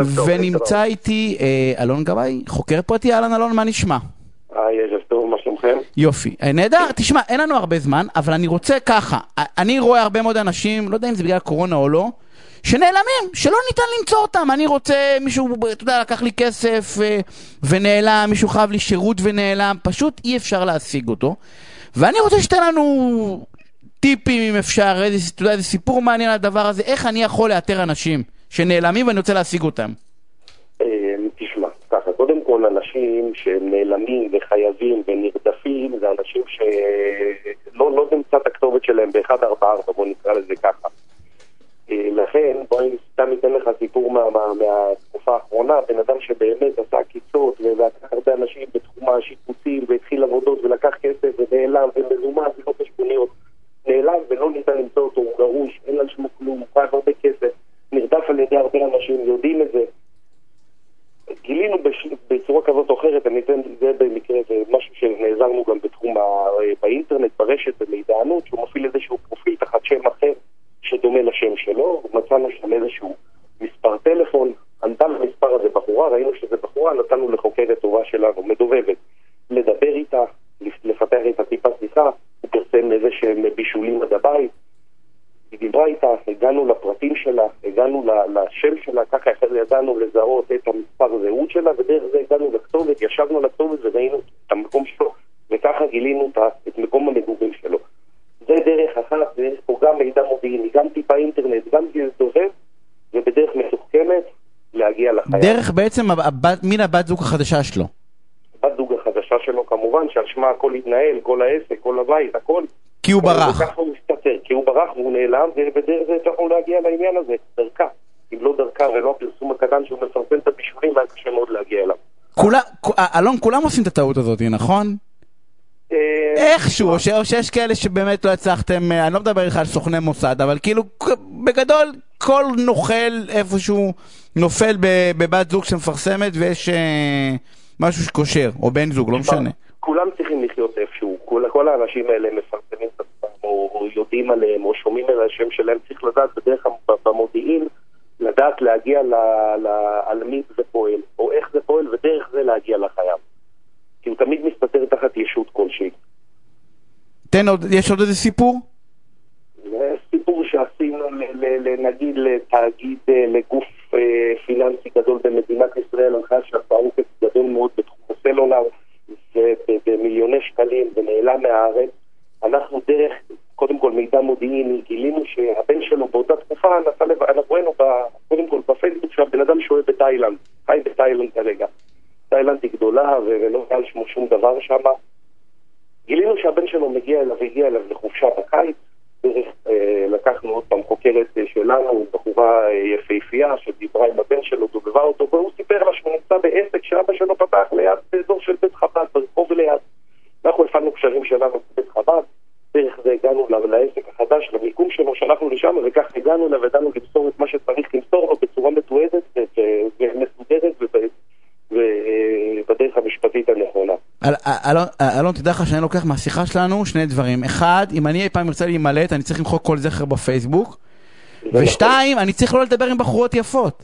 ערב טוב. ונמצא איתי אה, אלון גבאי, חוקר פרטי, אהלן אלון, מה נשמע? היי, ערב טוב, מה שלומכם? יופי. אה, נהדר, תשמע, אין לנו הרבה זמן, אבל אני רוצה ככה, אה, אני רואה הרבה מאוד אנשים, לא יודע אם זה בגלל קורונה או לא, שנעלמים, שלא ניתן למצוא אותם. אני רוצה, מישהו, אתה יודע, לקח לי כסף אה, ונעלם, מישהו חייב לי שירות ונעלם, פשוט אי אפשר להשיג אותו. ואני רוצה שתן לנו טיפים אם אפשר, איזה, אתה יודע, איזה סיפור מעניין על הדבר הזה, איך אני יכול לאתר אנשים שנעלמים ואני רוצה להשיג אותם. אה, תשמע, ככה, קודם כל אנשים שהם נעלמים וחייבים ונרדפים זה אנשים שלא לא נמצא את הכתובת שלהם ב-144, בוא נקרא לזה ככה. אה, לכן, בוא אני סתם אתן לך סיפור מה, מה, מהתקופה האחרונה, בן אדם שבאמת עשה עקיצות ולקח הרבה אנשים בתחום השיפוצים והתחיל עבודות ולקח כסף ונעלם ומזומן ולא חשבוניות נעלם ולא ניתן למצוא אותו, הוא גרוש, אין על שמו כלום, הוא חייב הרבה כסף, נרדף על ידי הרבה אנשים, יודעים את זה. גילינו בש... בצורה כזאת או אחרת, אני אתן את זה במקרה, זה משהו שנעזרנו גם בתחום ה... באינטרנט, ברשת, במידענות, שהוא מפעיל איזשהו פרופיל תחת שם אחר שדומה לשם שלו, מצאנו שם איזשהו מספר טלפון, ענתה למספר הזה בחורה, ראינו שזה בחורה, נתנו לחוקרת טובה שלנו, מדובבת, לדבר איתה, לפתח איתה טיפה שיחה, הוא פרסם איזה שהם בישולים עד הבית, דיברה איתה, הגענו לפרטים שלה, הגענו לשם שלה, ככה ידענו לזהות את המספר זהות שלה, ודרך זה הגענו לכתובת, ישבנו לכתובת וראינו את המקום שלו, וככה גילינו את מקום המגורים שלו. זה דרך אחת, ויש פה גם מידע מודיעיני, גם טיפה אינטרנט, גם דובב, ובדרך מתוחכמת להגיע לחייל. דרך בעצם הבת, מן הבת זוג החדשה שלו. בת זוג החדשה שלו, כמובן, שעל שמה הכל התנהל, כל העסק, כל הבית, הכל. כי הוא ברח. וככה הוא מסתתר, כי הוא ברח והוא נעלם, ובדרך זה הצלחנו להגיע לעניין הזה, דרכה. אם לא דרכה ולא הפרסום הקטן שהוא מפרסם את הבישולים, היה קשה מאוד להגיע אליו. כולה, אלון, כולם עושים את הטעות הזאת, נכון? איכשהו, או שיש כאלה שבאמת לא הצלחתם, אני לא מדבר איתך על סוכני מוסד, אבל כאילו, בגדול, כל נוכל איפשהו נופל בבת זוג שמפרסמת ויש משהו שקושר, או בן זוג, לא משנה. כולם צריכים לחיות איפשהו, כל האנשים האלה מפרסמים יודעים עליהם, או שומעים על השם שלהם, צריך לדעת בדרך במודיעין, לדעת להגיע על מי זה פועל, או איך זה פועל, ודרך זה להגיע לחייו. כי הוא תמיד מסתתר תחת ישות כלשהי. תן עוד, יש עוד איזה סיפור? סיפור שעשינו, נגיד, לתאגיד, לגוף פיננסי גדול במדינת ישראל, הנחיה שעשה עוקץ גדול מאוד בתחום הסלולר, ובמיליוני שקלים, ונעלם מהארץ. אנחנו דרך, קודם כל מידע מודיעיני, גילינו שהבן שלו באותה תקופה נסע לב... אנחנו ראינו קודם כל בפייסבוק שהבן אדם שוהה בתאילנד, חי בתאילנד כרגע. תאילנד היא גדולה ולא היה שמו שום דבר שם. גילינו שהבן שלו מגיע אליו, הגיע אליו לחופשה בקיץ, דרך אה, לקחנו עוד פעם חוקרת שלנו, בחורה יפהפייה שדיברה עם הבן שלו, דובבה אותו, והוא סיפר לה שהוא נמצא בעסק שאבא שלו פתח ליד באזור של בית חב"ד, ברחוב ליד. אנחנו הפעלנו קשרים שלנו בבית חב"ד, דרך זה הגענו לעסק החדש, למיקום שלו, שלחנו לשם, וכך הגענו אליו, ידענו למסור את מה שצריך למסור לו בצורה מתועדת ומסודרת ובדרך המשפטית הנכונה. אלון, תדע לך שאני לוקח מהשיחה שלנו שני דברים. אחד, אם אני אי פעם ארצה להימלט, אני צריך למחוק כל זכר בפייסבוק. ושתיים, אני צריך לא לדבר עם בחורות יפות.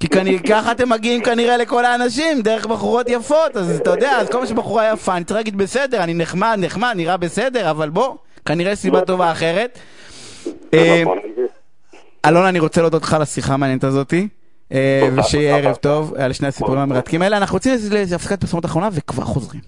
כי ככה אתם מגיעים כנראה לכל האנשים, דרך בחורות יפות, אז אתה יודע, אז כל מה שבחורה יפה, אני צריך להגיד בסדר, אני נחמד, נחמד, נראה בסדר, אבל בוא, כנראה סיבה טובה אחרת. אלון, אני רוצה להודות לך על השיחה המעניינת הזאתי. ושיהיה ערב טוב על שני הסיפורים המרתקים האלה. אנחנו רוצים להפסקת פרסומות אחרונה וכבר חוזרים.